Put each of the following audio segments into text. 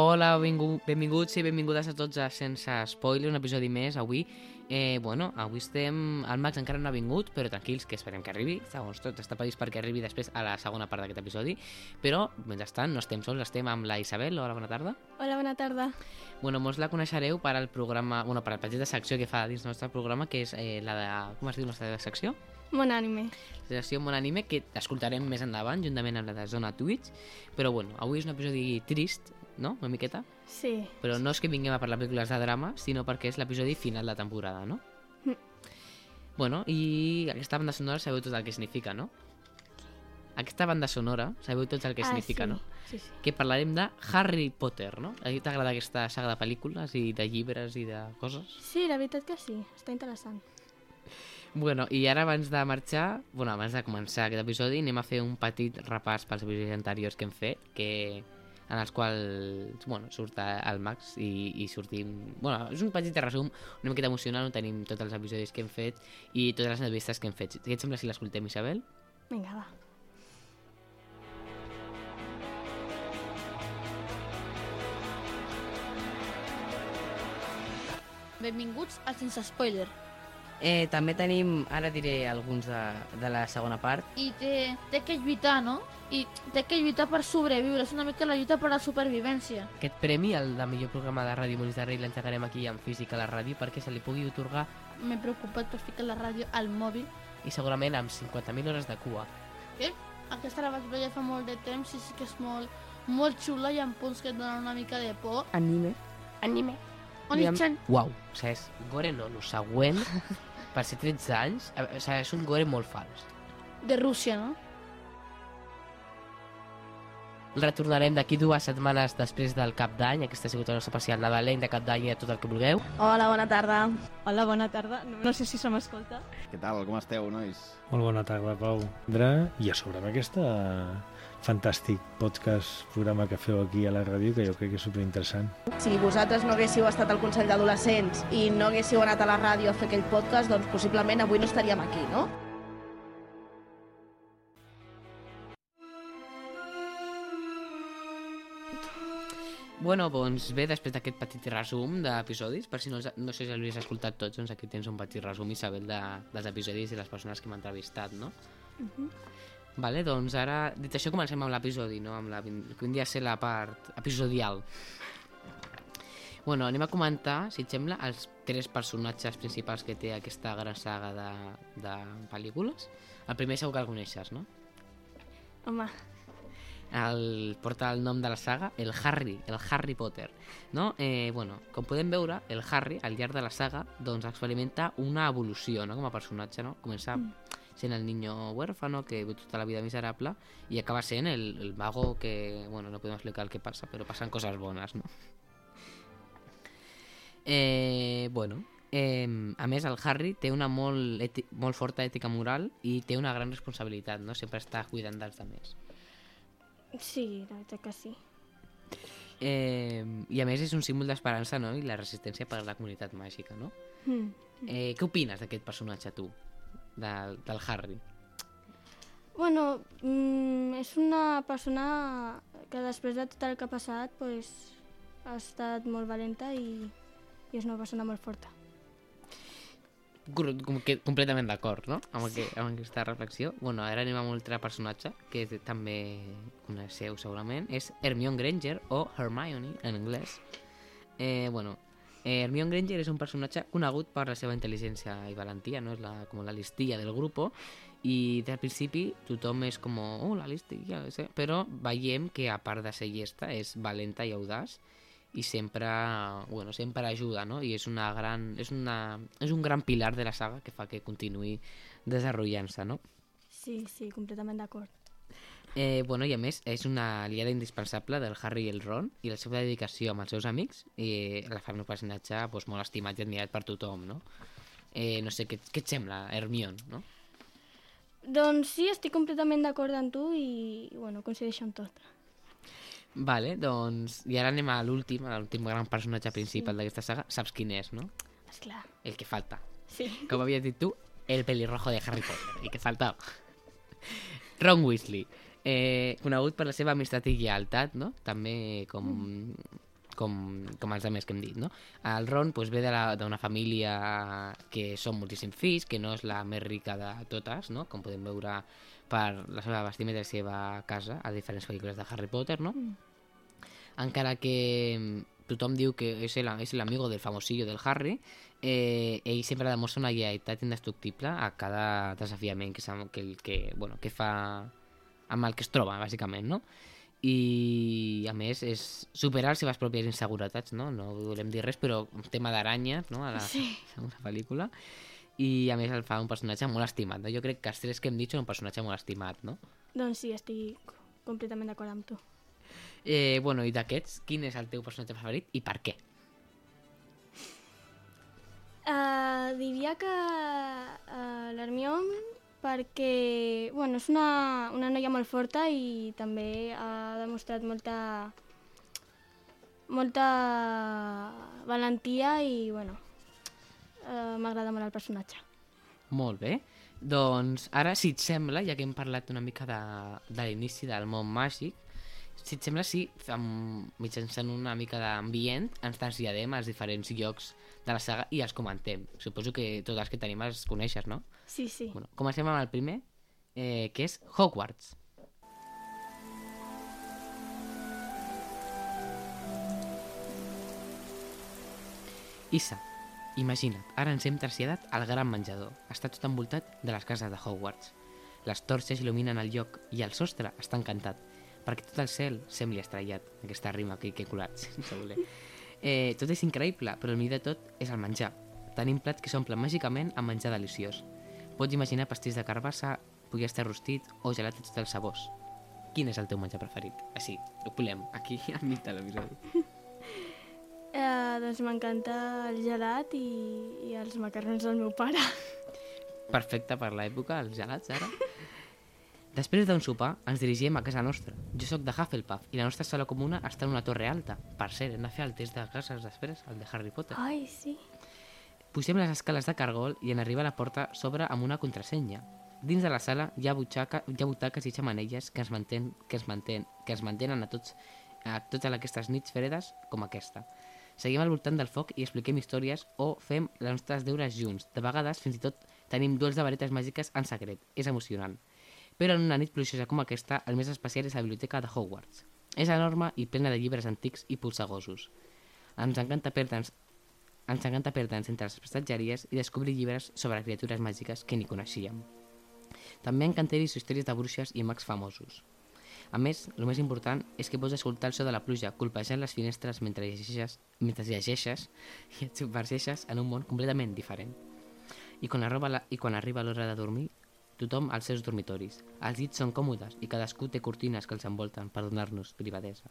Hola, benvingu- benvinguts i benvingudes a tots a Sense Spoiler, un episodi més avui. Eh, bueno, avui estem... El Max encara no ha vingut, però tranquils, que esperem que arribi. Segons tot, està previst perquè arribi després a la segona part d'aquest episodi. Però, mentrestant, no estem sols, estem amb la Isabel. Hola, bona tarda. Hola, bona tarda. Bueno, mos la coneixereu per al programa... Bueno, per la petita secció que fa dins del nostre programa, que és eh, la de... Com es diu la nostra secció? Bon ànime. La secció Mon Anime, que escoltarem més endavant, juntament amb la de Zona Twitch. Però, bueno, avui és un episodi trist, no? Una miqueta. Sí. Però no és que vinguem a parlar de pel·lícules de drama, sinó perquè és l'episodi final de temporada, no? Mm. Bueno, i aquesta banda sonora sabeu tot el que significa, no? Aquesta banda sonora sabeu tot el que ah, significa, sí. no? Sí, sí. Que parlarem de Harry Potter, no? A ti t'agrada aquesta saga de pel·lícules i de llibres i de coses? Sí, la veritat que sí. Està interessant. Bueno, i ara abans de marxar, bueno, abans de començar aquest episodi, anem a fer un petit repàs pels episodis anteriors que hem fet, que en els quals, bueno, surt el Max i, i sortim... Bueno, és un petit resum, una miqueta emocional on tenim tots els episodis que hem fet i totes les entrevistes que hem fet. Què et sembla si l'escoltem, Isabel? Vinga, va. Benvinguts al Sense Spoiler. Eh, també tenim, ara diré alguns de, de la segona part. I té, té que lluitar, no? I té que lluitar per sobreviure. És una mica la lluita per la supervivència. Aquest premi, el de millor programa de ràdio Molins de Rei, l'engegarem aquí en física a la ràdio perquè se li pugui otorgar M'he preocupat per ficar la ràdio al mòbil. i segurament amb 50.000 hores de cua. Eh? Aquesta la vaig veure ja fa molt de temps i sí que és molt, molt xula i amb punts que et donen una mica de por. Anime. Anime. Oni-chan, Uau, és gore no, el següent, per ser 13 anys, eh, o sigui, és un gore molt fals. de Rússia, no? El retornarem d'aquí dues setmanes després del cap d'any, aquesta ha sigut el nostre especial nadalenc de cap d'any i de tot el que vulgueu. Hola, bona tarda. Hola, bona tarda. No, no sé si se m'escolta. Què tal? Com esteu, nois? Molt bona tarda, Pau. Andra, I a sobre amb aquesta fantàstic podcast, programa que feu aquí a la ràdio, que jo crec que és superinteressant. Si vosaltres no haguéssiu estat al Consell d'Adolescents i no haguéssiu anat a la ràdio a fer aquell podcast, doncs possiblement avui no estaríem aquí, no? Bueno, doncs bé, després d'aquest petit resum d'episodis, per si no, els- no sé si els havies escoltat tots, doncs aquí tens un petit resum, Isabel, de, dels episodis i les persones que m'han entrevistat, no? Vale, doncs ara, dit això, comencem amb l'episodi, no? Amb la, que vindria a ser la part episodial. Bueno, anem a comentar, si et sembla, els tres personatges principals que té aquesta gran saga de, de pel·lícules. El primer segur que el coneixes, no? Home, el, porta el nom de la saga, el Harry, el Harry Potter. No? Eh, bueno, com podem veure, el Harry, al llarg de la saga, doncs experimenta una evolució no? com a personatge. No? Comença sent el niño huérfano que viu tota la vida miserable i acaba sent el, el mago que, bueno, no podem explicar el que passa, però passen coses bones, no? Eh, bueno, eh, a més el Harry té una molt, eti molt forta ètica moral i té una gran responsabilitat, no? Sempre està cuidant dels altres. sí, la veritat que sí. Eh, I a més és un símbol d'esperança no? i la resistència per a la comunitat màgica, no? Mm. Eh, què opines d'aquest personatge, tu? Del, del Harry? Bueno, mm, és una persona que després de tot el que ha passat pues, ha estat molt valenta i, i és una persona molt forta. Com que completament d'acord, no? Amb, sí. amb aquesta reflexió. Bueno, ara anem amb un altre personatge que és, també coneixeu segurament. És Hermione Granger o Hermione en anglès. Eh, bueno, eh, Hermione Granger és un personatge conegut per la seva intel·ligència i valentia, no? És la, com la listilla del grup i del principi tothom és com, oh, la sé. però veiem que a part de ser llesta és valenta i audaç i sempre, bueno, sempre ajuda, no? I és una gran, és una, és un gran pilar de la saga que fa que continuï desenvolupant-se, no? Sí, sí, completament d'acord. Eh, bueno, i a més, és una aliada indispensable del Harry i el Ron i la seva dedicació amb els seus amics i la fa un personatge doncs, molt estimat i admirat per tothom, no? Eh, no sé, què, què et sembla, Hermione, no? Doncs sí, estic completament d'acord amb tu i, bueno, coincideixo amb tot. Vale, doncs... I ara anem a l'últim, a l'últim gran personatge principal d'aquesta saga. Saps quin és, no? Esclar. El que falta. Sí. Com havies dit tu, el pelirrojo de Harry Potter. I que faltava. Ron Weasley. Eh, conegut per la seva amistat i lleialtat, no? També com, com, com els altres que hem dit, no? El Ron pues, ve de la- d'una família que són moltíssims fills, que no és la més rica de totes, no? Com podem veure per la seva vestimenta i la seva casa a diferents pel·lícules de Harry Potter, no? Encara que mm, tothom diu que és el, és l'amigo del famosillo del Harry, eh, ell sempre demostra una lleialtat indestructible a cada desafiament que, que, que, bueno, que fa amb el que es troba, bàsicament, no? I, a més, és superar les seves pròpies inseguretats, no? No volem dir res, però un tema d'aranyes, no?, a la Sí. segona pel·lícula. I, a més, el fa un personatge molt estimat, no? Jo crec que els tres que hem dit són un personatge molt estimat, no? Doncs sí, estic completament d'acord amb tu. Eh, bueno, i d'aquests, quin és el teu personatge favorit i per què? Uh, diria que uh, l'Hermione perquè bueno, és una, una noia molt forta i també ha demostrat molta molta valentia i bueno, uh, m'agrada molt el personatge. Molt bé. Doncs ara, si et sembla, ja que hem parlat una mica de, de l'inici del món màgic, si et sembla, si amb, mitjançant una mica d'ambient ens traslladem als diferents llocs de la saga i els comentem. Suposo que tots els que tenim els coneixes, no? Sí, sí. Bueno, comencem amb el primer, eh, que és Hogwarts. Issa, imagina't, ara ens hem traslladat al gran menjador. Està tot envoltat de les cases de Hogwarts. Les torxes il·luminen el lloc i el sostre està encantat, perquè tot el cel sembli estrellat. Aquesta rima que, que he colat, sense voler. Eh, tot és increïble, però el millor de tot és el menjar. Tenim plats que s'omplen màgicament amb menjar deliciós. Pots imaginar pastís de carbassa, pollastre rostit o gelat de tots els sabors. Quin és el teu menjar preferit? Així, ho polem, aquí al mig de l'episodi. Uh, doncs m'encanta el gelat i, i els macarrons del meu pare. Perfecte per l'època, els gelats, ara. Després d'un sopar, ens dirigim a casa nostra. Jo sóc de Hufflepuff i la nostra sala comuna està en una torre alta. Per cert, hem de fer el test de cases després, el de Harry Potter. Ai, sí. Pugem les escales de cargol i en arribar a la porta s'obre amb una contrasenya. Dins de la sala hi ha, butxaca, hi ha butaques i xamanelles que es, mantén, que es, mantén, que es mantenen a, tots, a totes aquestes nits fredes com aquesta. Seguim al voltant del foc i expliquem històries o fem les nostres deures junts. De vegades, fins i tot, tenim duels de varetes màgiques en secret. És emocionant. Però en una nit plujosa com aquesta, el més especial és la biblioteca de Hogwarts. És enorme i plena de llibres antics i polsagosos. Ens encanta perdre'ns ens encanta perdre'ns entre les prestatgeries i descobrir llibres sobre criatures màgiques que ni coneixíem. També encanteris i històries de bruixes i mags famosos. A més, el més important és que pots escoltar el so de la pluja colpejant les finestres mentre llegeixes, mentre llegeixes i et submergeixes en un món completament diferent. I quan, arriba la, i quan arriba l'hora de dormir, tothom als seus dormitoris. Els llits són còmodes i cadascú té cortines que els envolten per donar-nos privadesa.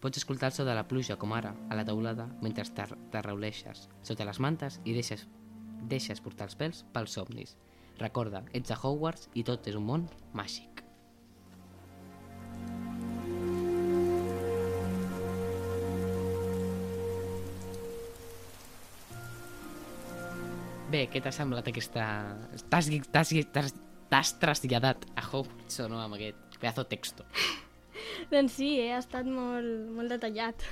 Pots escoltar el so de la pluja, com ara, a la taulada, mentre t'arreuleixes sota les mantes i deixes, deixes portar els pèls pels somnis. Recorda, ets a Hogwarts i tot és un món màgic. Bé, què t'ha semblat aquesta... T'has traslladat a Hogwarts o no amb aquest pedazo texto? Doncs sí, eh? ha estat molt, molt detallat.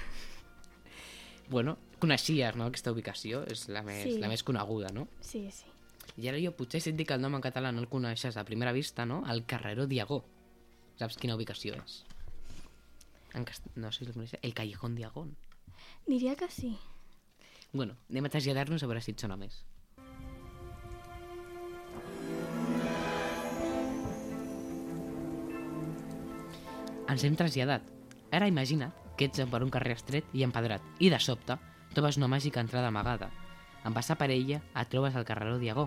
Bueno, coneixies, no?, aquesta ubicació, és la més, Sí. la més coneguda, no? Sí, sí. I ara jo potser si et dic el nom en català no el coneixes a primera vista, no? El Carreró Diagó. Saps quina ubicació és? En cast... No sé si el coneixes. El Callejón Diagón. Diria que sí. Bueno, anem a traslladar-nos a veure si et sona més. Ens hem traslladat. Ara imagina que ets per un carrer estret i empedrat i de sobte trobes una màgica entrada amagada. En passar per ella et trobes al carreró Diagó,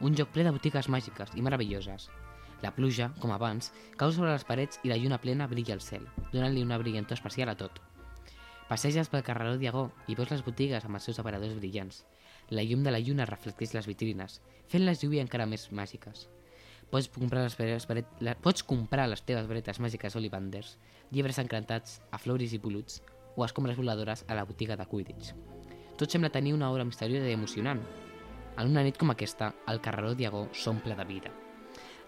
un lloc ple de botigues màgiques i meravelloses. La pluja, com abans, cau sobre les parets i la lluna plena brilla al cel, donant-li una brillantor especial a tot. Passeges pel carreró Diagó i veus les botigues amb els seus aparadors brillants. La llum de la lluna reflecteix les vitrines, fent-les lluir encara més màgiques. Pots comprar les, paret, la, pots comprar les teves varetes màgiques Ollivanders, llibres encantats a floris i poluts o escombres voladores a la botiga de Quidditch. Tot sembla tenir una obra misteriosa i emocionant. En una nit com aquesta, el carreró Diagó s'omple de vida.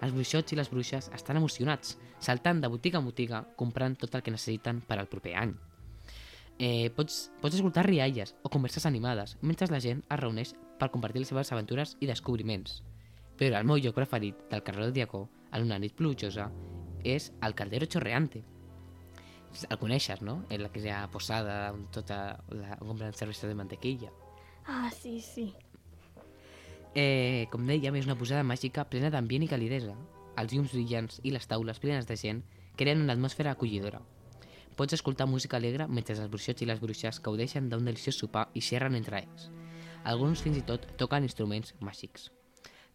Els bruixots i les bruixes estan emocionats, saltant de botiga en botiga, comprant tot el que necessiten per al proper any. Eh, pots, pots escoltar rialles o converses animades mentre la gent es reuneix per compartir les seves aventures i descobriments. Però el meu lloc preferit del carrer del Diacó, en una nit plujosa, és el Caldero Chorreante. El coneixes, no? En la que hi ha posada on tota la, on compren cervesa de mantequilla. Ah, sí, sí. Eh, com dèiem, és una posada màgica plena d'ambient i calidesa. Els llums brillants i les taules plenes de gent creen una atmosfera acollidora. Pots escoltar música alegre mentre els bruixots i les bruixes gaudeixen d'un deliciós sopar i xerren entre ells. Alguns fins i tot toquen instruments màgics.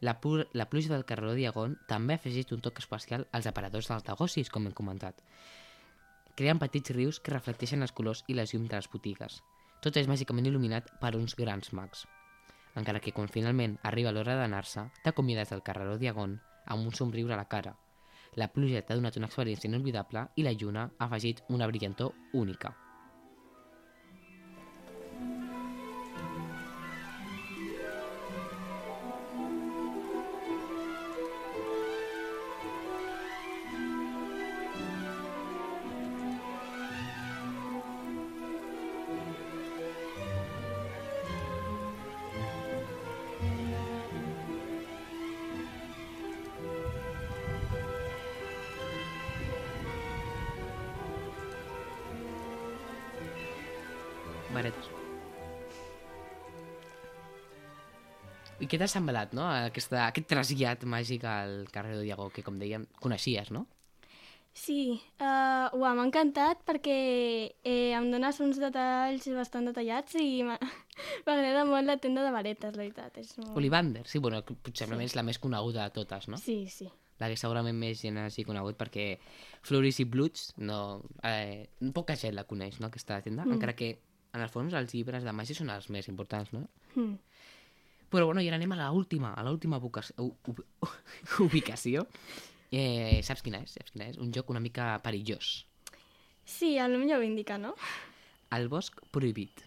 La, la pluja del carreró Diagon també ha afegit un toc especial als aparadors dels negocis, com hem comentat. Creen petits rius que reflecteixen els colors i les llums de les botigues. Tot és màgicament il·luminat per uns grans mags. Encara que quan finalment arriba l'hora d'anar-se, t'acomiades del carreró Diagon amb un somriure a la cara. La pluja t'ha donat una experiència inolvidable i la lluna ha afegit una brillantor única. Què t'ha semblat, no? Aquesta, aquest trasllat màgic al carrer de Diago, que com dèiem, coneixies, no? Sí, uh, uah, m'ha encantat perquè eh, em dones uns detalls bastant detallats i m'agrada molt la tenda de varetes, la veritat. És molt... Olivander, sí, bueno, potser sí. és la més coneguda de totes, no? Sí, sí. La que segurament més gent hagi conegut perquè Floris i Blutz, no, eh, poca gent la coneix, no?, aquesta tenda, mm. encara que en el fons els llibres de màgia són els més importants, no? Mm. Però bueno, i ara anem a l'última, a l'última ubicació. Eh, saps quina és? Saps quina és? Un joc una mica perillós. Sí, el nom ja ho indica, no? El bosc prohibit.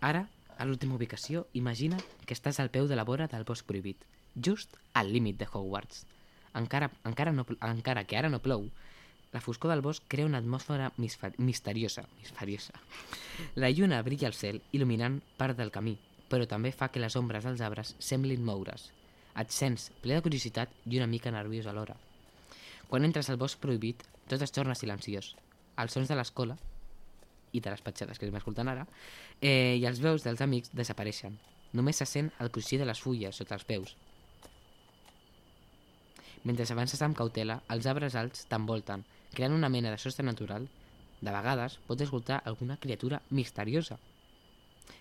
Ara, a l'última ubicació, imagina que estàs al peu de la vora del bosc prohibit, just al límit de Hogwarts. Encara, encara, no, encara que ara no plou, la foscor del bosc crea una atmosfera misteriosa, misteriosa. La lluna brilla al cel, il·luminant part del camí, però també fa que les ombres dels arbres semblin moure's. Et sents ple de curiositat i una mica nerviós alhora. Quan entres al bosc prohibit, tot es torna silenciós. Els sons de l'escola i de les petjades que estem escoltant ara eh, i els veus dels amics desapareixen. Només se sent el cruixir de les fulles sota els peus. Mentre avances amb cautela, els arbres alts t'envolten, creant una mena de sostre natural. De vegades pots escoltar alguna criatura misteriosa.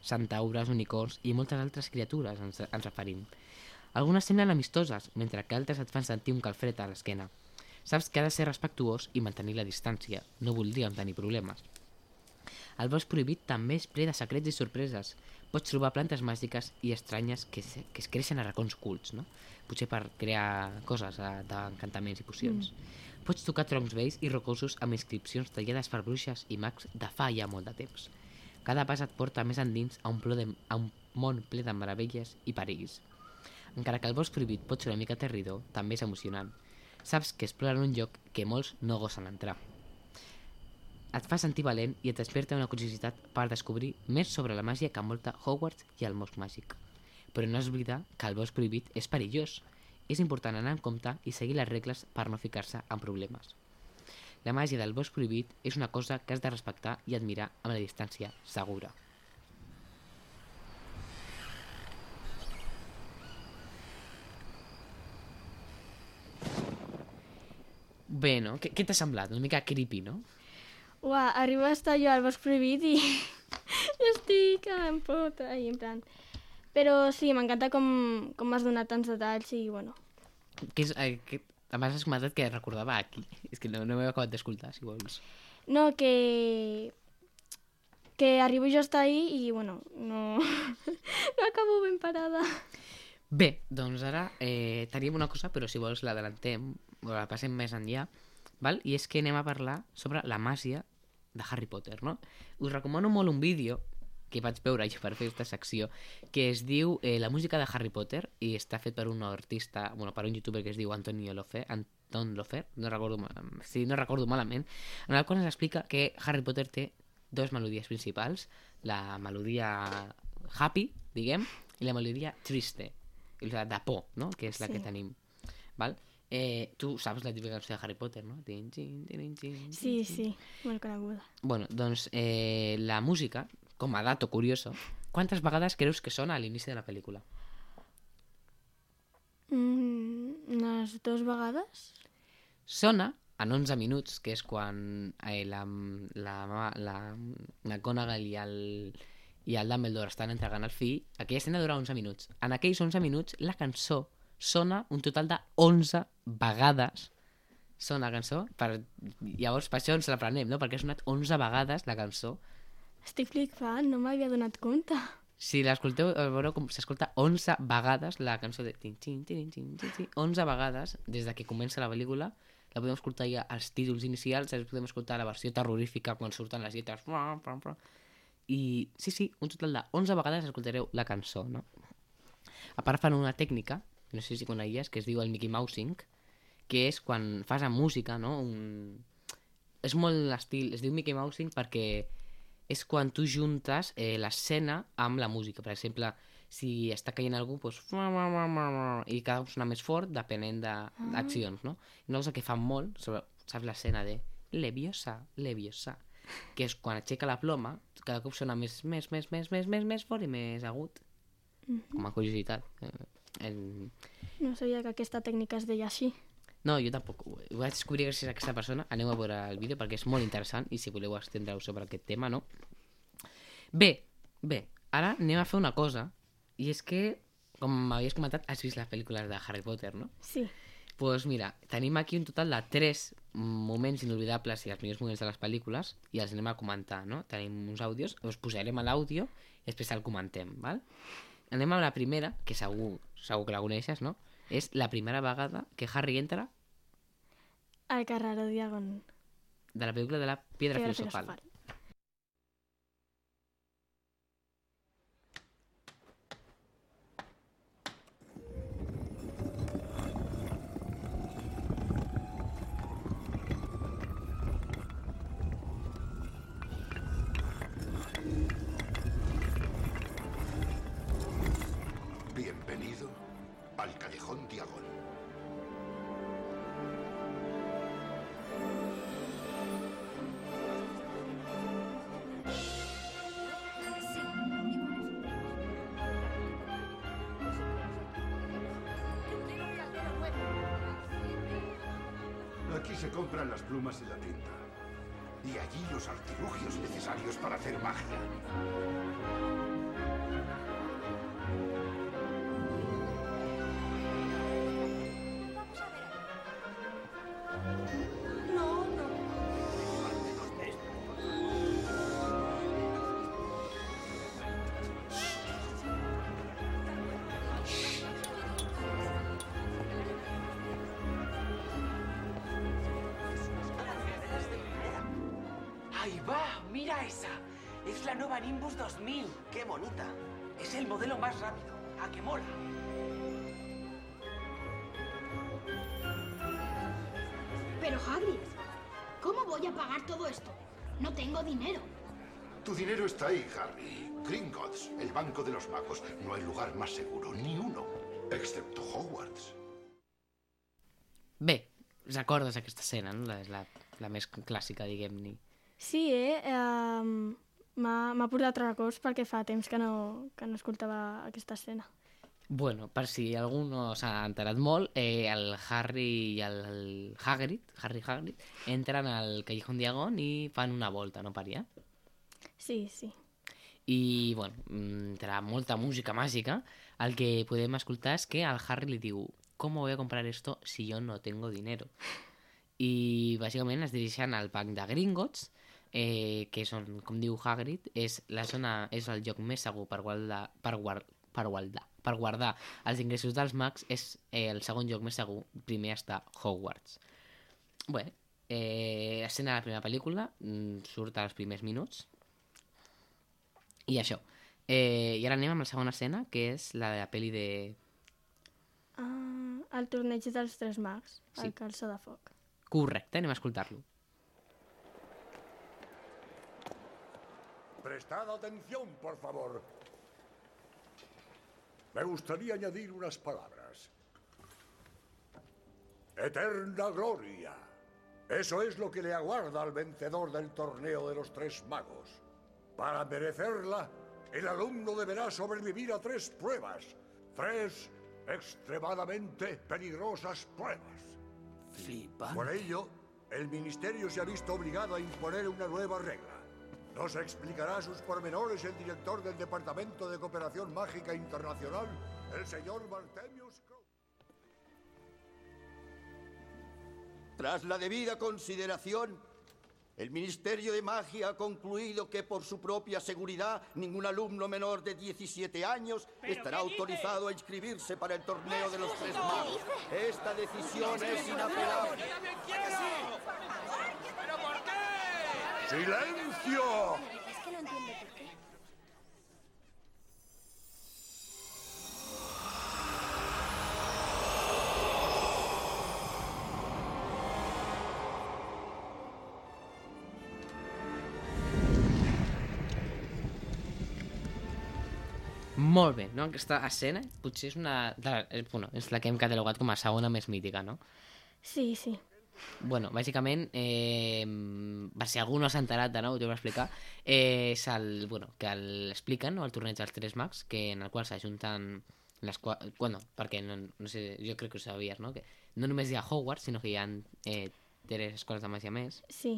Centaures, unicorns i moltes altres criatures ens, ens referim. Algunes semblen amistoses, mentre que altres et fan sentir un calfred a l'esquena. Saps que ha de ser respectuós i mantenir la distància. No voldríem tenir problemes. El bosc prohibit també és ple de secrets i sorpreses. Pots trobar plantes màgiques i estranyes que, se- que es creixen a racons cults, no? Potser per crear coses eh, d'encantaments i pocions. Mm. Pots tocar troncs vells i rocosos amb inscripcions tallades per bruixes i mags de fa ja molt de temps. Cada pas et porta més endins a un, de, a un món ple de meravelles i perills. Encara que el bosc prohibit pot ser una mica aterridor, també és emocionant. Saps que exploren un lloc que molts no gosen entrar. Et fa sentir valent i et desperta una curiositat per descobrir més sobre la màgia que envolta Hogwarts i el bosc màgic. Però no has d'oblidar que el bosc prohibit és perillós. És important anar en compte i seguir les regles per no ficar-se en problemes. La màgia del bosc prohibit és una cosa que has de respectar i admirar amb la distància segura. Bé, no? Què, què t'ha semblat? Una mica creepy, no? Uah, arribo a estar jo al bosc prohibit i estic en pota i en plan... Però sí, m'encanta com, com m'has donat tants detalls i, bueno, Que és, eh, que, abans has comentat que recordava aquí. És que no, no m'he acabat d'escoltar, si vols. No, que... Que arribo jo a estar ahí i, bueno, no... no acabo ben parada. Bé, doncs ara eh, tenim una cosa, però si vols l'adelantem o la passem més enllà, val? i és que anem a parlar sobre la màgia de Harry Potter, no? Us recomano molt un vídeo que vaig veure jo per fer aquesta secció, que es diu eh, La música de Harry Potter i està fet per un artista, bueno, per un youtuber que es diu Antonio Lofer, Anton Lofer, no recordo, mal- sí, no recordo malament, en el qual ens explica que Harry Potter té dos melodies principals, la melodia happy, diguem, i la melodia triste, i la de por, no? que és la Sí. que tenim. Val? Eh, tu saps la típica cançó de Harry Potter, no? Tin, tin, tin, tin, Sí, tin. sí, molt coneguda. Bueno, doncs eh, la música, com a dato curioso, quantes vegades creus que sona a l'inici de la pel·lícula? Mm, unes dues vegades? Sona en 11 minuts, que és quan eh, la, la, la, la McGonagall i el, i el Dumbledore estan entregant el fill, aquella escena dura 11 minuts. En aquells 11 minuts, la cançó sona un total de 11 vegades sona la cançó. Per... Llavors, per això ens l'aprenem, no? Perquè ha sonat 11 vegades la cançó. Estic flipant, no m'havia donat compte. Si l'escolteu, veureu com s'escolta 11 vegades la cançó de... Tin, tin, tin, tin, tin, tin, 11 vegades des de que comença la pel·lícula. La podem escoltar ja als títols inicials, després podem escoltar la versió terrorífica quan surten les lletres. I sí, sí, un total de 11 vegades escoltareu la cançó, no? A part fan una tècnica, no sé si coneies, que es diu el Mickey Mousing, que és quan fas amb música, no? Un... És molt l'estil, es diu Mickey Mousing perquè és quan tu juntes eh, l'escena amb la música. Per exemple, si està caient algú, doncs... i cada cop sona més fort depenent d'accions, no? I una cosa que fan molt, sobre, saps l'escena de Leviosa, Leviosa, que és quan aixeca la ploma, cada cop sona més, més, més, més, més, més, més fort i més agut. Com a curiositat. Eh, en... No sabia que aquesta tècnica es deia així. No, jo tampoc. Ho vaig descobrir gràcies a aquesta persona. Aneu a veure el vídeo perquè és molt interessant i si voleu estendre-us sobre aquest tema, no? Bé, bé, ara anem a fer una cosa i és que, com m'havies comentat, has vist les pel·lícules de Harry Potter, no? Sí. Doncs pues mira, tenim aquí un total de 3 moments inolvidables i els millors moments de les pel·lícules i els anem a comentar, no? Tenim uns àudios, us posarem a l'àudio i després el comentem, val? Anem a la primera, que segur, segur que la coneixes, no? És la primera vegada que Harry entra El carreró Diagon. de la pel·lícula de la Piedra, Piedra Filosofal. filosofal. Aquí se compran las plumas y la tinta. Y allí los artilugios necesarios para hacer magia. ¡Mira esa! Es la nueva Nimbus 2000. ¡Qué bonita! Es el modelo más rápido. ¡A que mola! Pero Hagrid, ¿cómo voy a pagar todo esto? No tengo dinero. Tu dinero está ahí, Harry. Gringotts, el banco de los magos. No hay lugar más seguro, ni uno, excepto Hogwarts. Bé, recordes aquesta escena, no? La, és la, la més clàssica, diguem-ne. Sí, eh? Um, M'ha portat records perquè fa temps que no, que no escoltava aquesta escena. Bueno, per si algú no s'ha enterat molt, eh, el Harry i el, el Hagrid, Harry Hagrid, entren al Callejón Diagon i fan una volta, no allà? Sí, sí. I, bueno, mm, entre molta música màgica, el que podem escoltar és que el Harry li diu ¿Cómo voy a comprar esto si yo no tengo dinero? I, bàsicament, es dirigeixen al banc de Gringotts, eh, que és on, com diu Hagrid, és la zona, és el lloc més segur per guardar, per, guard, per guardar, per guardar els ingressos dels mags, és eh, el segon lloc més segur, primer està Hogwarts. Bé, eh, escena de la primera pel·lícula, mm, surt als primers minuts, I això. Eh, I ara anem amb la segona escena, que és la de la pel·li de... Ah, el torneig dels tres mags, Sí. el calça de foc. Correcte, anem a escoltar-lo. Prestad atención, por favor. Me gustaría añadir unas palabras. Eterna gloria. Eso es lo que le aguarda al vencedor del torneo de los tres magos. Para merecerla, el alumno deberá sobrevivir a tres pruebas. Tres extremadamente peligrosas pruebas. Flipa. Por ello, el Ministerio se ha visto obligado a imponer una nueva regla. Nos explicará sus pormenores el director del Departamento de Cooperación Mágica Internacional, el señor Bartemius Crow. Tras la debida consideración, el Ministerio de Magia ha concluido que por su propia seguridad ningún alumno menor de 17 años estará autorizado a inscribirse para el torneo de los tres magos. Esta decisión es inapelable. ¡Silencio! Es que no entiendo por qué. Molt bé, no? Aquesta escena potser és una... De, eh, bueno, és la que hem catalogat com a segona més mítica, no? Sí, sí. Bueno, bàsicament, eh, per si algú no s'ha enterat de nou, t'ho vull explicar, eh, és el, bueno, que el- expliquen, no?, el torneig dels tres mags, que, en el qual s'ajunten les. Bueno, perquè, no, no sé, jo crec que ho sabies, no?, que no només hi ha Hogwarts, sinó que hi ha eh, tres escoles de màgia més, Sí.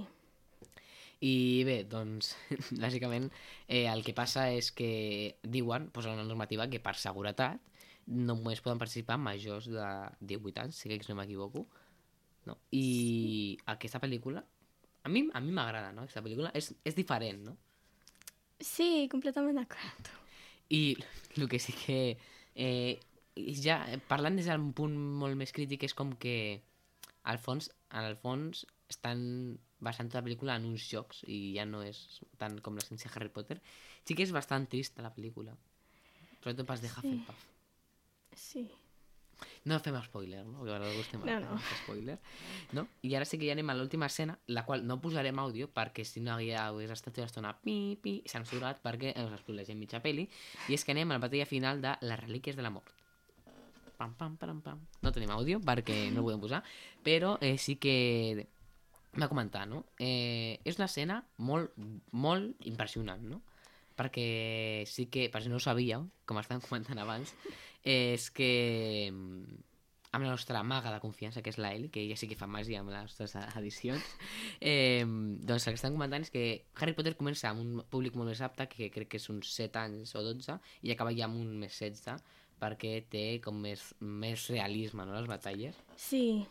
i bé, doncs, bàsicament, eh, el que passa és que diuen, posen una normativa que per seguretat només poden participar majors de 18 anys, si que no m'equivoco. No? I aquesta pel·lícula, a mi a mi m'agrada, no? Aquesta pel·lícula és, és diferent, no? Sí, completament d'acord. I el que sí que... Eh, ja, parlant des d'un punt molt més crític, és com que al fons, en el fons estan basant tota la pel·lícula en uns jocs i ja no és tant com l'essència Harry Potter. Sí que és bastant trista la pel·lícula. Sobretot pas de Sí. Hufflepuff. Sí. No fem spoiler, no? Que a algú estem No, no. spoiler. No? I ara sí que ja anem a l'última escena, la qual no posarem àudio perquè si no ja hagués estat tota l'estona pi, pi, censurat perquè us spoilegem mitja peli. I és que anem a la batalla final de les relíquies de la mort. Pam, pam, pam, pam. No tenim àudio perquè no ho podem posar, però eh, sí que va comentar, no? Eh, és una escena molt, molt impressionant, no? Perquè sí que, per si no ho sabíeu, com estàvem comentant abans, és que mm, amb la nostra maga de confiança, que és la Eli, que ella sí que fa màgia amb les nostres edicions, eh, doncs el que estan comentant és que Harry Potter comença amb un públic molt més apte, que crec que és uns 7 anys o 12, i acaba ja amb un més 16, perquè té com més, més realisme, no?, les batalles. Sí.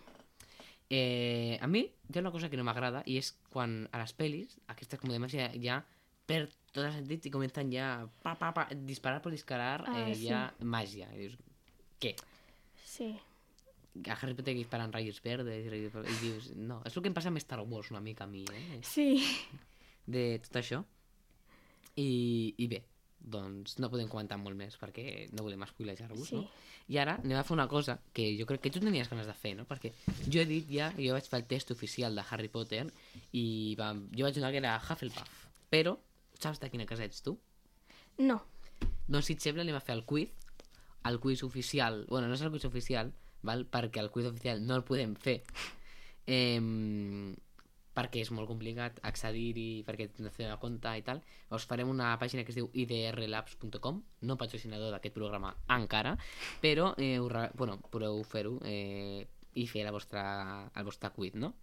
Eh, a mi hi ha una cosa que no m'agrada i és quan a les pel·lis, aquestes com de màgia ja perd tot el sentit i comencen ja pa, pa, pa, disparar per disparar Ah, eh, sí. ja màgia. I dius, què? Sí. A Harry Potter que disparen ratlles verdes i, rayos- i dius, no, és el que em passa amb Star Wars una mica a mi, eh? Sí. De tot això. I, i bé, doncs no podem comentar molt més perquè no volem spoilejar-vos, Sí. no? I ara anem a fer una cosa que jo crec que tu tenies ganes de fer, no? Perquè jo he dit ja, jo vaig fer el test oficial de Harry Potter i va, jo vaig donar que era Hufflepuff, però saps de quina casa ets tu? No. Doncs si et sembla anem a fer el quiz, el quiz oficial, bueno, no és el quiz oficial, val? perquè el quiz oficial no el podem fer, eh, perquè és molt complicat accedir-hi, perquè de fer una compte i tal. Us farem una pàgina que es diu idrlabs.com, no patrocinador d'aquest programa encara, però eh, us bueno, podeu fer-ho eh, i fer la vostra, el vostre quiz, no?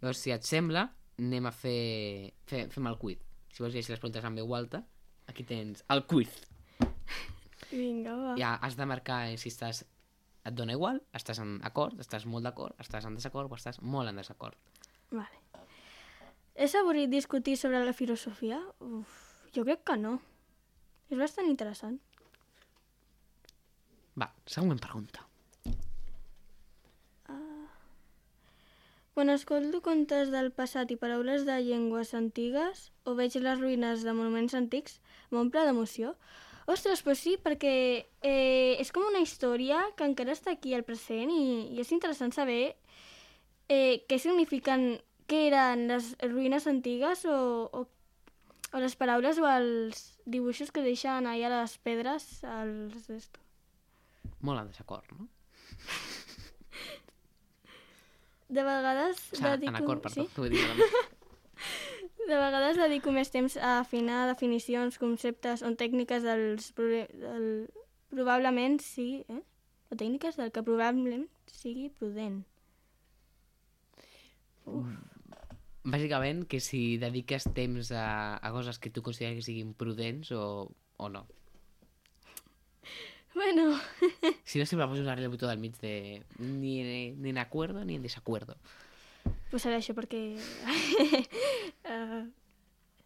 Llavors, si et sembla, anem a fer... Fe, fem el quiz. Si vols llegir les preguntes en veu alta, aquí tens el quiz. Vinga, va. Ja has de marcar eh, si estàs et dona igual, estàs en acord, estàs molt d'acord, estàs en desacord o estàs molt en desacord. Vale. És avorrit discutir sobre la filosofia? Uf, jo crec que no. És bastant interessant. Va, següent pregunta. Quan escolto contes del passat i paraules de llengües antigues o veig les ruïnes de monuments antics, m'omple d'emoció. Ostres, pues sí, perquè eh, és com una història que encara està aquí al present i, i és interessant saber eh, què signifiquen, què eren les ruïnes antigues o, o, o les paraules o els dibuixos que deixen allà les pedres d'esto. Molt en desacord, no? De vegades... O sigui, en acord, perdó. Sí? Vull dir, De vegades dedico més temps a afinar definicions, conceptes o tècniques dels... Del, probablement sí... Eh? O tècniques del que probablement sigui prudent. Bàsicament, que si dediques temps a, a coses que tu consideres que siguin prudents o, o no. Bueno, Si no, sempre pots usar el botó del mig de ni, ni en acuerdo ni en desacuerdo. pues serà això perquè... uh,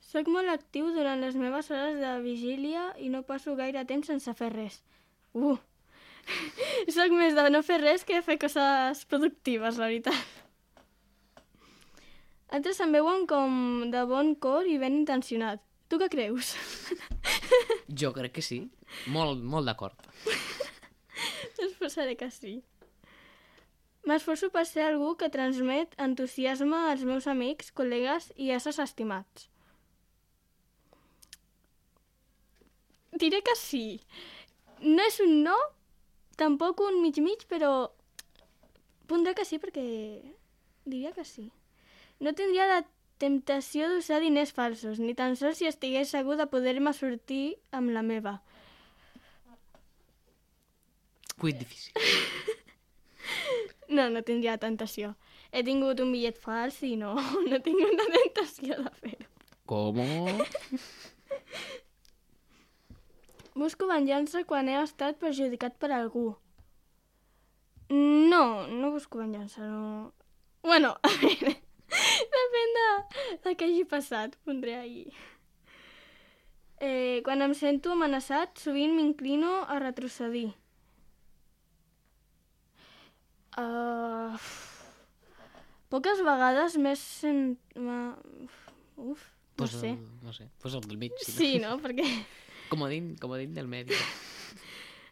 soc molt actiu durant les meves hores de vigília i no passo gaire temps sense fer res. Uh! soc més de no fer res que fer coses productives, la veritat. Altres em veuen com de bon cor i ben intencionat. Tu què creus? Jo crec que sí. Molt, molt d'acord. Es posaré que sí. M'esforço per ser algú que transmet entusiasme als meus amics, col·legues i éssers estimats. Diré que sí. No és un no, tampoc un mig-mig, però pondré que sí perquè diria que sí. No tindria la temptació d'usar diners falsos, ni tan sols si estigués segur de poder-me sortir amb la meva. Cuit difícil. No, no tindria tentació. He tingut un bitllet fals i no, no tinc una tentació de fer-ho. Com? Busco venjança quan he estat perjudicat per algú. No, no busco venjança, no... Bueno, a veure, depèn de, de què hagi passat, pondré ahir. Eh, quan em sento amenaçat, sovint m'inclino a retrocedir. Uh, poques vegades m'he sent... Uf, no Pues, sé. el, no sé, pues el del mig. si Sí, no? Perquè Comodín, comodín del medi.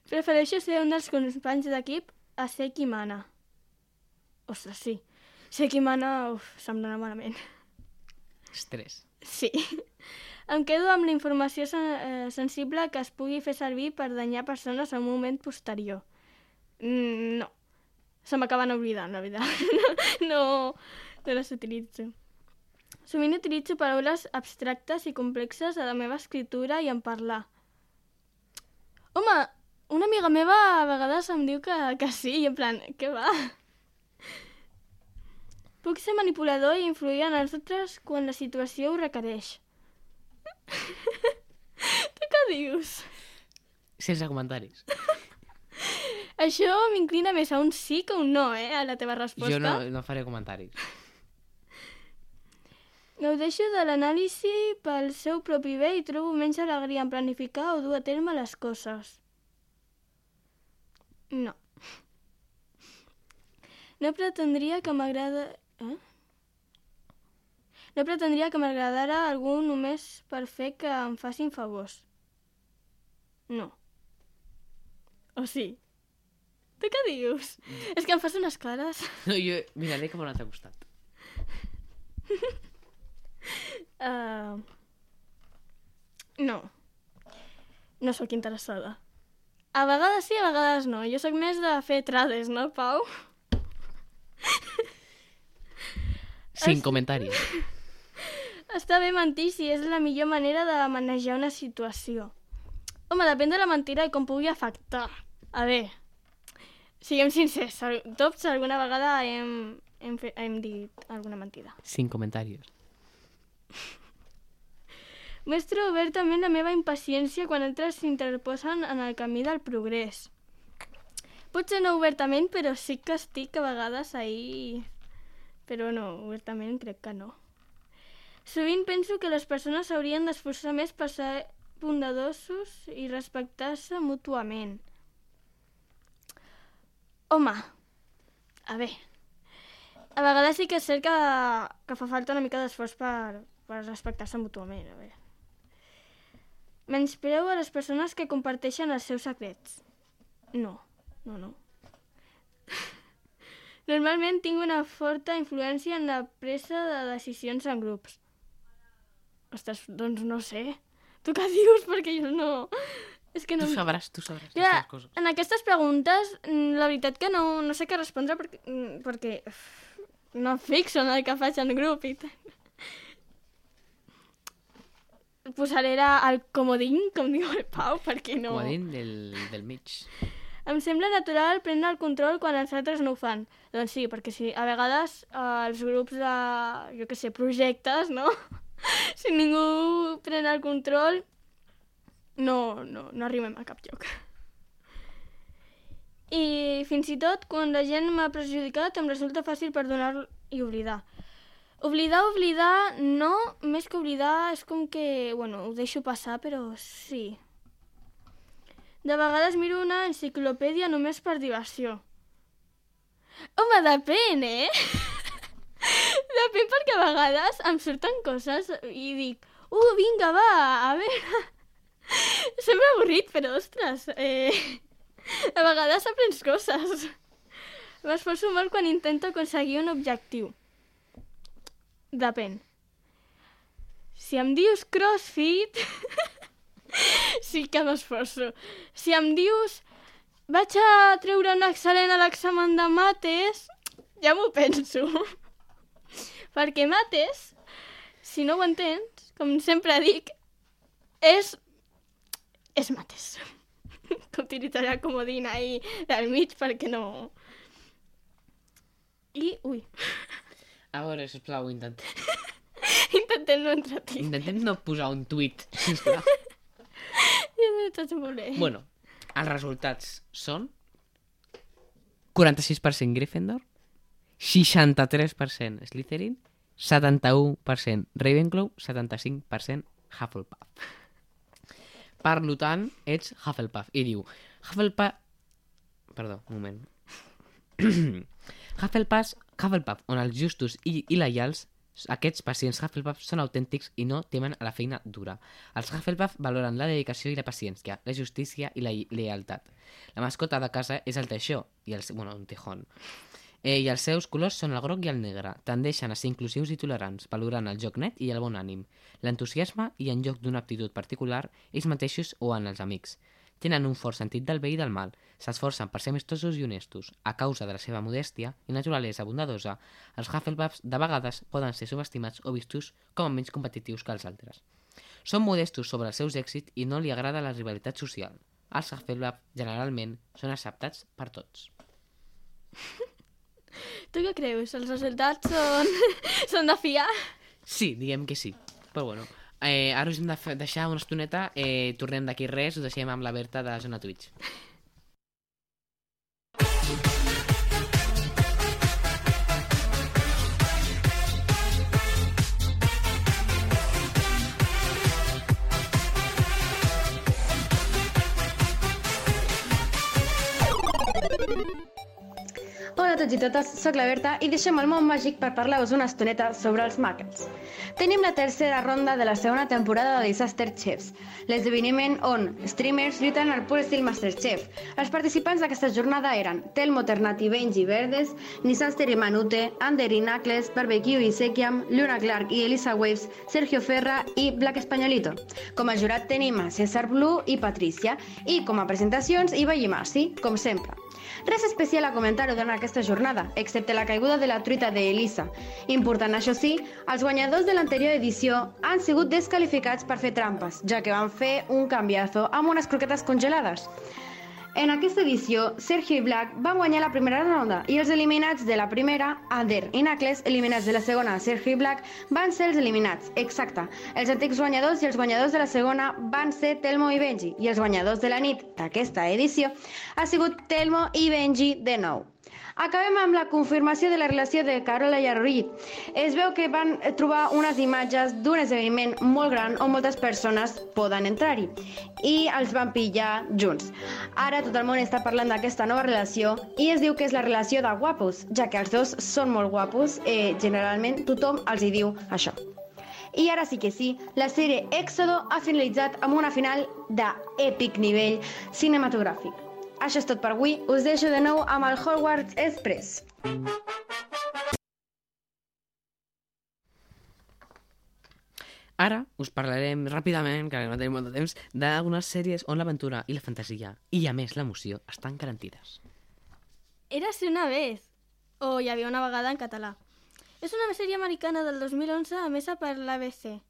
prefereixo ser un dels companys d'equip a ser qui mana. Ostres, sí. Ser qui mana, uf, se'm dona malament. Estrès. Sí. Em quedo amb la informació sen eh, sensible que es pugui fer servir per danyar persones en un moment posterior. Mm, no. Se m'acaben oblidant, la veritat. no, no les utilitzo. Sovint utilitzo paraules abstractes i complexes a la meva escritura i en parlar. Home, una amiga meva a vegades em diu que, que sí, i en plan, què va? Puc ser manipulador i influir en els altres quan la situació ho requereix. tu què dius? Sense comentaris. Això m'inclina més a un sí que un no, eh, a la teva resposta. Jo no, no faré comentaris. Gaudeixo de l'anàlisi pel seu propi bé i trobo menys alegria en planificar o dur a terme les coses. No. No pretendria que m'agrada... Eh? No pretendria que m'agradara algú només per fer que em facin favors. No. O sí? Tu què dius? És que em fas unes cares. No, jo miraré cap a un altre costat. Uh, no. No sóc interessada. A vegades sí, a vegades no. Jo sóc més de fer trades, no, Pau? Sin comentaris. Està bé mentir si és la millor manera de manejar una situació. Home, depèn de la mentira i com pugui afectar. A veure, siguem sincers, tots alguna vegada hem, hem, fe, hem dit alguna mentida. Sin comentaris. Mostro obertament la meva impaciència quan altres s'interposen en el camí del progrés. Potser no obertament, però sí que estic a vegades ahí... Però no, obertament crec que no. Sovint penso que les persones s'haurien d'esforçar més per ser bondadosos i respectar-se mútuament. Home, a veure, a vegades sí que és cert que, que fa falta una mica d'esforç per, per respectar-se mútuament. A veure. Menyspreu a les persones que comparteixen els seus secrets. No, no, no. Normalment tinc una forta influència en la presa de decisions en grups. Ostres, doncs no sé. Tu què dius? Perquè jo no... És que no... Tu sabràs, tu sabràs Ja, coses. en aquestes preguntes, mm, la veritat que no, no sé què respondre perquè, mm, perquè no em fixo en el que faig en grup i. Posaré el comodín, com diu el Pau, perquè no... Comodín del, del mig. Em sembla natural prendre el control quan els altres no ho fan. Doncs sí, perquè sí, a vegades eh, els grups de, jo que sé, projectes, no? si ningú pren el control, no, no, no arribem a cap lloc. I fins i tot quan la gent m'ha perjudicat em resulta fàcil perdonar i oblidar. Oblidar, oblidar, no, més que oblidar és com que, bueno, ho deixo passar, però sí. De vegades miro una enciclopèdia només per diversió. Home, depèn, eh? depèn perquè a vegades em surten coses i dic, uh, vinga, va, a veure... Sembla avorrit, però, ostres, eh... a vegades aprens coses. M'esforço molt quan intento aconseguir un objectiu. Depèn. Si em dius crossfit, sí que m'esforço. Si em dius vaig a treure un excel·lent a l'examen de mates, ja m'ho penso. Perquè mates, si no ho entens, com sempre dic, és... és mates. Que utilitzaré el comodín ahí del mig perquè no... I... ui, A veure, sisplau, intentem, intentem no entrar intentem no posar un tuit, sisplau. Molt bé. Bueno, els resultats són 46% Gryffindor, 63% Slytherin, 71% Ravenclaw, 75% Hufflepuff. Per tant, ets Hufflepuff. I diu, Hufflepuff... Perdó, un moment. Hufflepuff, Hufflepuff, on els justos i, i lleials aquests pacients Hufflepuff són autèntics i no temen a la feina dura. Els Hufflepuff valoren la dedicació i la paciència, la justícia i la lealtat. La mascota de casa és el teixó, i el, bueno, un tejón. Eh, I els seus colors són el groc i el negre. Tendeixen a ser inclusius i tolerants, valorant el joc net i el bon ànim, l'entusiasme i en lloc d'una aptitud particular, ells mateixos o en els amics. Tenen un fort sentit del bé i del mal, s'esforcen per ser amistosos i honestos. A causa de la seva modèstia i naturalesa bondadosa, els Hufflepuffs de vegades poden ser subestimats o vistos com a menys competitius que els altres. Són modestos sobre els seus èxits i no li agrada la rivalitat social. Els Hufflepuff generalment són acceptats per tots. Tu què creus? Els resultats són, són de fiar? Sí, diguem que sí. Però bueno, eh, ara us hem de deixar una estoneta, eh, tornem d'aquí res, us deixem amb la Berta de Zona Twitch. Hola a tots i totes, sóc la Berta i deixem el món màgic per parlar-vos una estoneta sobre els Muggles. Tenim la tercera ronda de la segona temporada de Disaster Chefs, l'esdeveniment on streamers lluiten al pur estil Masterchef. Els participants d'aquesta jornada eren Telmo Ternati, Benji Verdes, Nissan Steri Manute, Ander Inacles, Barbecue i Sekiam, Luna Clark i Elisa Waves, Sergio Ferra i Black Españolito. Com a jurat tenim a César Blue i Patricia i com a presentacions Iva Gimasi, com sempre. Res especial a comentar durant aquesta jornada, excepte la caiguda de la truita d'Elisa. Important, això sí, els guanyadors de l'anterior edició han sigut descalificats per fer trampes, ja que van fer un canviazo amb unes croquetes congelades. En aquesta edició, Sergio i Black van guanyar la primera ronda i els eliminats de la primera, Ander i Nacles, eliminats de la segona, Sergio i Black, van ser els eliminats. Exacte. Els antics guanyadors i els guanyadors de la segona van ser Telmo i Benji i els guanyadors de la nit d'aquesta edició ha sigut Telmo i Benji de nou. Acabem amb la confirmació de la relació de Carola i Reed. Es veu que van trobar unes imatges d'un esdeveniment molt gran on moltes persones poden entrar-hi i els van pillar junts. Ara tot el món està parlant d'aquesta nova relació i es diu que és la relació de guapos, ja que els dos són molt guapos, eh, generalment tothom els hi diu això. I ara sí que sí, la sèrie Éxodo ha finalitzat amb una final d'èpic nivell cinematogràfic. Això és tot per avui. Us deixo de nou amb el Hogwarts Express. Ara us parlarem ràpidament, que no tenim molt de temps, d'unes sèries on l'aventura i la fantasia, i a més l'emoció, estan garantides. Érase una vez, o hi havia una vegada en català. És una sèrie americana del 2011 emesa per l'ABC.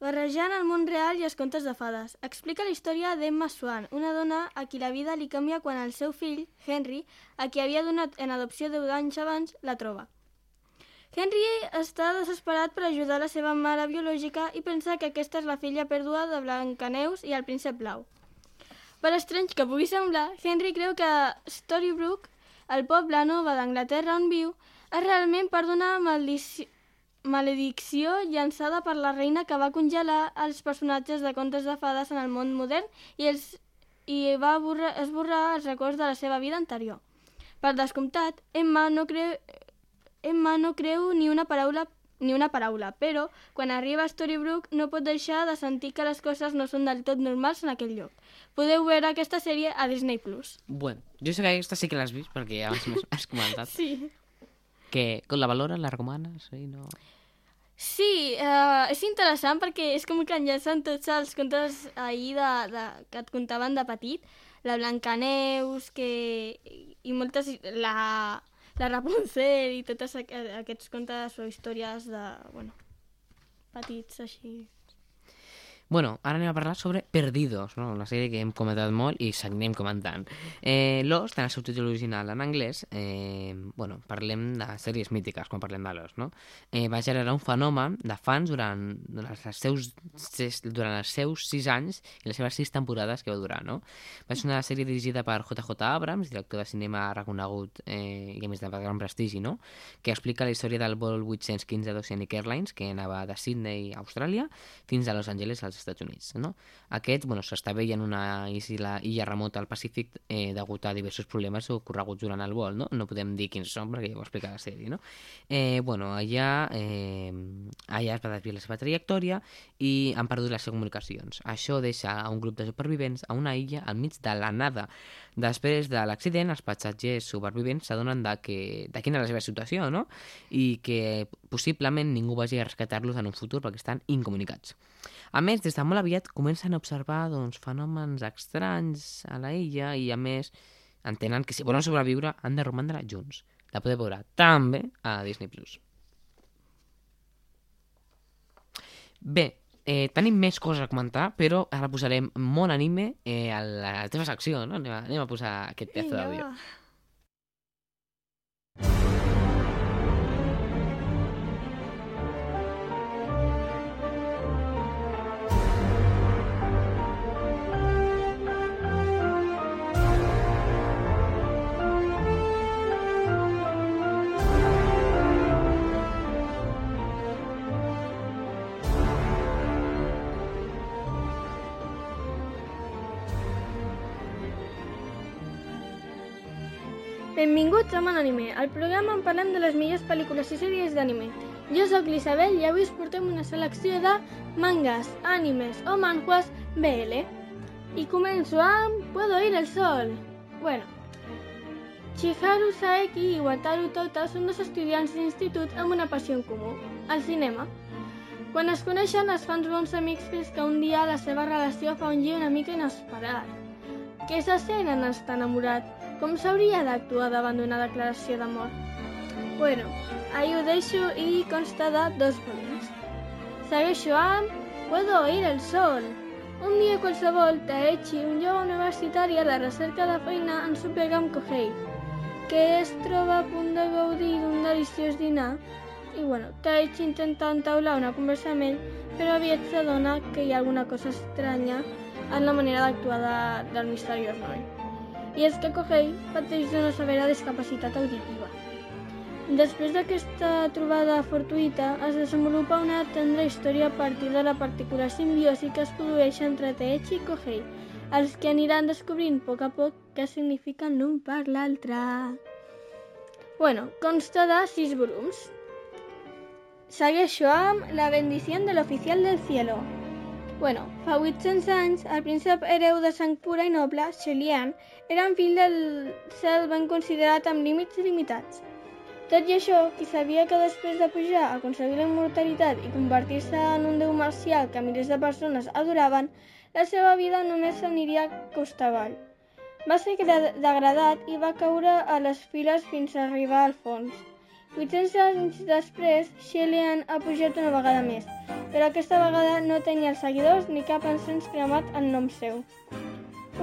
Barrejant el món real i els contes de fades. Explica la història d'Emma Swan, una dona a qui la vida li canvia quan el seu fill, Henry, a qui havia donat en adopció 10 anys abans, la troba. Henry està desesperat per ajudar la seva mare biològica i pensa que aquesta és la filla perduda de Blancaneus i el príncep blau. Per estrany que pugui semblar, Henry creu que Storybrooke, el poble nova d'Anglaterra on viu, és realment per d'una maldició maledicció llançada per la reina que va congelar els personatges de contes de fades en el món modern i, els, i va borrar, esborrar els records de la seva vida anterior. Per descomptat, Emma no creu, Emma no creu ni una paraula ni una paraula, però quan arriba a Storybrooke no pot deixar de sentir que les coses no són del tot normals en aquell lloc. Podeu veure aquesta sèrie a Disney+. Plus. Bueno, jo sé que aquesta sí que l'has vist, perquè ja m'has comentat. Sí. Que la valores, la recomanes? Sí, no... Sí, uh, és interessant perquè és com que enllacen tots els contes ahir de, de, que et contaven de petit. La Blancaneus, que... i moltes... La, la Rapunzel i tots aquests contes o històries de... bueno, petits així. Bueno, ara anem a parlar sobre Perdidos, no? una sèrie que hem comentat molt i seguirem comentant. Eh, Lost, en el seu títol original en anglès, eh, bueno, parlem de sèries mítiques quan parlem de Lost, no? Eh, va generar un fenomen de fans durant, durant, els seus, durant els seus sis anys i les seves sis temporades que va durar, no? Va ser una sèrie dirigida per JJ Abrams, director de cinema reconegut eh, i a més de gran prestigi, no? Que explica la història del vol 815 d'Oceanic Airlines, que anava de Sydney, Austràlia, fins a Los Angeles, als Estats Units. No? Aquest bueno, s'està veient una isla, illa remota al Pacífic eh, degut a diversos problemes ocorreguts durant el vol. No, no podem dir quins són perquè ja ho explica la sèrie. No? Eh, bueno, allà, eh, allà es va desviar la seva trajectòria i han perdut les seves comunicacions. Això deixa a un grup de supervivents a una illa al mig de la nada. Després de l'accident, els passatgers supervivents s'adonen de, que, de quina és la seva situació no? i que possiblement ningú vagi a rescatar-los en un futur perquè estan incomunicats. A més, des de molt aviat comencen a observar doncs, fenòmens estranys a la illa i, a més, entenen que si volen sobreviure han de romandre junts. La podeu veure també a Disney+. Plus. Bé, eh, tenim més coses a comentar, però ara posarem molt anime eh, a la, teva secció, no? Anem a, anem a posar aquest pedazo d'àudio. Benvinguts a Mon Anime, el programa on parlem de les millors pel·lícules i sèries d'anime. Jo sóc l'Isabel i avui us portem una selecció de mangas, animes o manhwas BL. I començo amb Puedo ir el sol. Bueno, Chiharu Saeki i Wataru Tota són dos estudiants d'institut amb una passió en comú, el cinema. Quan es coneixen es fan bons amics fins que un dia la seva relació fa un gir una mica inesperat. Què se sent en estar enamorat? Com s'hauria d'actuar davant d'una declaració d'amor? Bueno, ahí ho deixo i consta de dos volums. Segueixo amb Puedo oír el sol. Un dia qualsevol, Taechi, un jove universitari a la recerca de feina en suplega amb Kohei, que es troba a punt de gaudir d'un deliciós dinar. I bueno, Taechi intenta entaular una conversa amb ell, però aviat s'adona que hi ha alguna cosa estranya en la manera d'actuar de, del misteriós noi. I és que Kohei pateix d'una severa discapacitat auditiva. Després d'aquesta trobada fortuïta, es desenvolupa una tendra història a partir de la particular simbiosi que es produeix entre Teichi i Kohei, els que aniran descobrint a poc a poc què signifiquen l'un per l'altre. Bueno, consta de sis volums. Segueixo amb La bendición del oficial del cielo. Bueno, fa 800 anys, el príncep hereu de sang pura i noble, Xelian, era un fill del cel ben considerat amb límits limitats. Tot i això, qui sabia que després de pujar aconseguir la immortalitat i convertir-se en un déu marcial que milers de persones adoraven, la seva vida només s'aniria costa avall. Va ser degradat i va caure a les files fins a arribar al fons. 800 anys després, Shelian ha pujat una vegada més, però aquesta vegada no tenia els seguidors ni cap encens cremat en nom seu.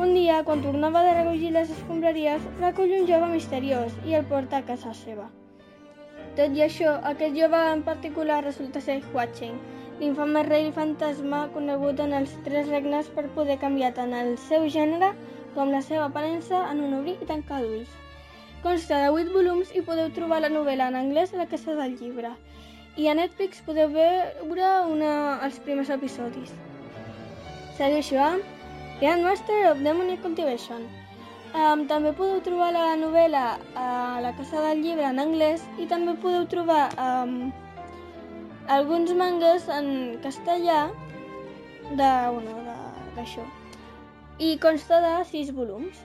Un dia, quan tornava de recollir les escombraries, recull un jove misteriós i el porta a casa seva. Tot i això, aquest jove en particular resulta ser Hua Cheng, l'infame rei fantasma conegut en els tres regnes per poder canviar tant el seu gènere com la seva aparença en un obrir i tancar d'ulls. Consta de 8 volums i podeu trobar la novel·la en anglès a la Casa del Llibre. I a Netflix podeu veure una, els primers episodis. Segueixo amb Grandmaster of Demonic Cultivation, Um, també podeu trobar la novel·la a la Casa del Llibre en anglès i també podeu trobar um, alguns mangas en castellà de, bueno, d'això. I consta de sis volums.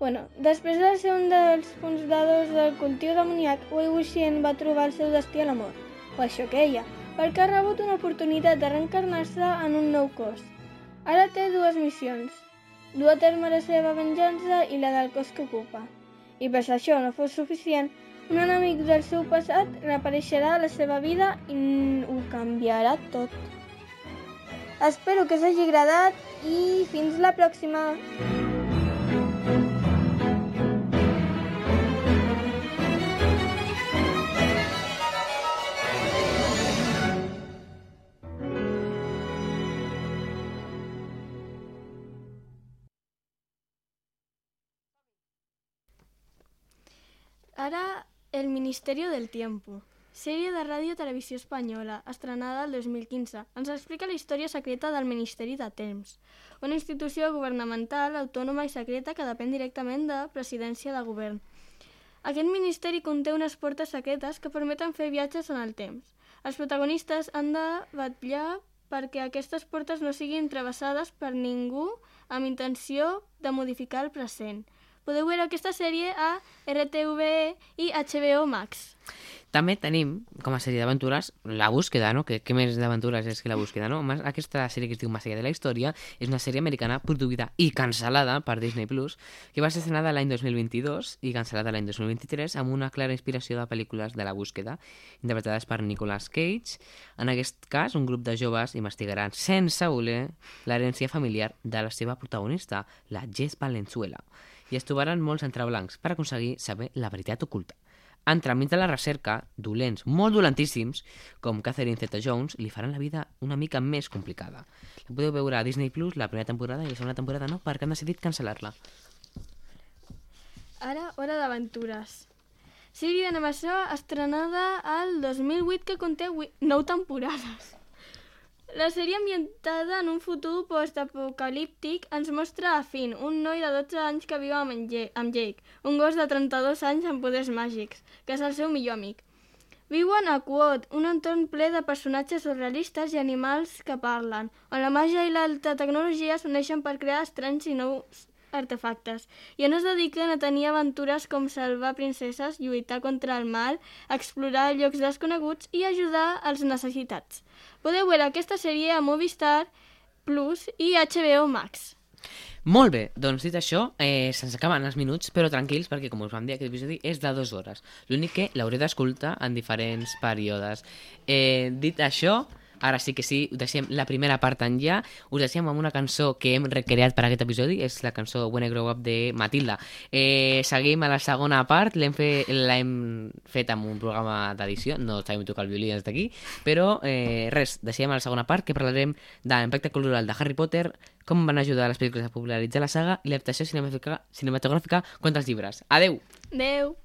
Bueno, després de ser un dels fundadors del cultiu demoníac, Wei Wuxian va trobar el seu destí a la mort, o això que ella, perquè ha rebut una oportunitat de reencarnar-se en un nou cos. Ara té dues missions, du a terme la seva venjança i la del cos que ocupa. I per si això no fos suficient, un enemic del seu passat reapareixerà a la seva vida i ho canviarà tot. Espero que us hagi agradat i fins la pròxima! Ara, El Ministerio del Tiempo. Sèrie de ràdio televisió espanyola, estrenada el 2015. Ens explica la història secreta del Ministeri de Temps, una institució governamental, autònoma i secreta que depèn directament de presidència de govern. Aquest ministeri conté unes portes secretes que permeten fer viatges en el temps. Els protagonistes han de vetllar perquè aquestes portes no siguin travessades per ningú amb intenció de modificar el present. Podeu veure aquesta sèrie a RTVE i HBO Max. També tenim, com a sèrie d'aventures, La búsqueda, no? Que, què més d'aventures és que La búsqueda, no? Aquesta sèrie que es diu Más de la història és una sèrie americana produïda i cancel·lada per Disney Plus, que va ser estrenada l'any 2022 i cancel·lada l'any 2023 amb una clara inspiració de pel·lícules de La búsqueda, interpretades per Nicolas Cage. En aquest cas, un grup de joves investigaran sense voler l'herència familiar de la seva protagonista, la Jess Valenzuela, i es trobaran molts entreblancs per aconseguir saber la veritat oculta. Entremig de la recerca, dolents, molt dolentíssims, com Catherine Zeta-Jones, li faran la vida una mica més complicada. La podeu veure a Disney Plus la primera temporada i la segona temporada no, perquè han decidit cancel·lar-la. Ara, Hora d'Aventures. Sèrie d'animació estrenada al 2008 que conté 9 temporades. La sèrie ambientada en un futur post-apocalíptic ens mostra a Finn, un noi de 12 anys que viu amb, amb Jake, un gos de 32 anys amb poders màgics, que és el seu millor amic. Viuen a Quod, un entorn ple de personatges surrealistes i animals que parlen, on la màgia i l'alta tecnologia s'uneixen per crear estranys i nous artefactes, i on es dediquen a tenir aventures com salvar princeses, lluitar contra el mal, explorar llocs desconeguts i ajudar als necessitats. Podeu veure aquesta sèrie a Movistar Plus i HBO Max. Molt bé, doncs dit això, eh, se'ns acaben els minuts, però tranquils, perquè com us vam dir, aquest episodi és de dues hores. L'únic que l'hauré d'escoltar en diferents períodes. Eh, dit això, Ara sí que sí, deixem la primera part en ja. Us deixem amb una cançó que hem recreat per aquest episodi, és la cançó When I Grow Up de Matilda. Eh, seguim a la segona part, l'hem fe, fet amb un programa d'edició, no sabem tocar el violí des d'aquí, però eh, res, deixem a la segona part que parlarem de l'impacte cultural de Harry Potter, com van ajudar les pel·lícules a popularitzar la saga i l'adaptació cinematogràfica, cinematogràfica contra els llibres. Adeu! Adeu!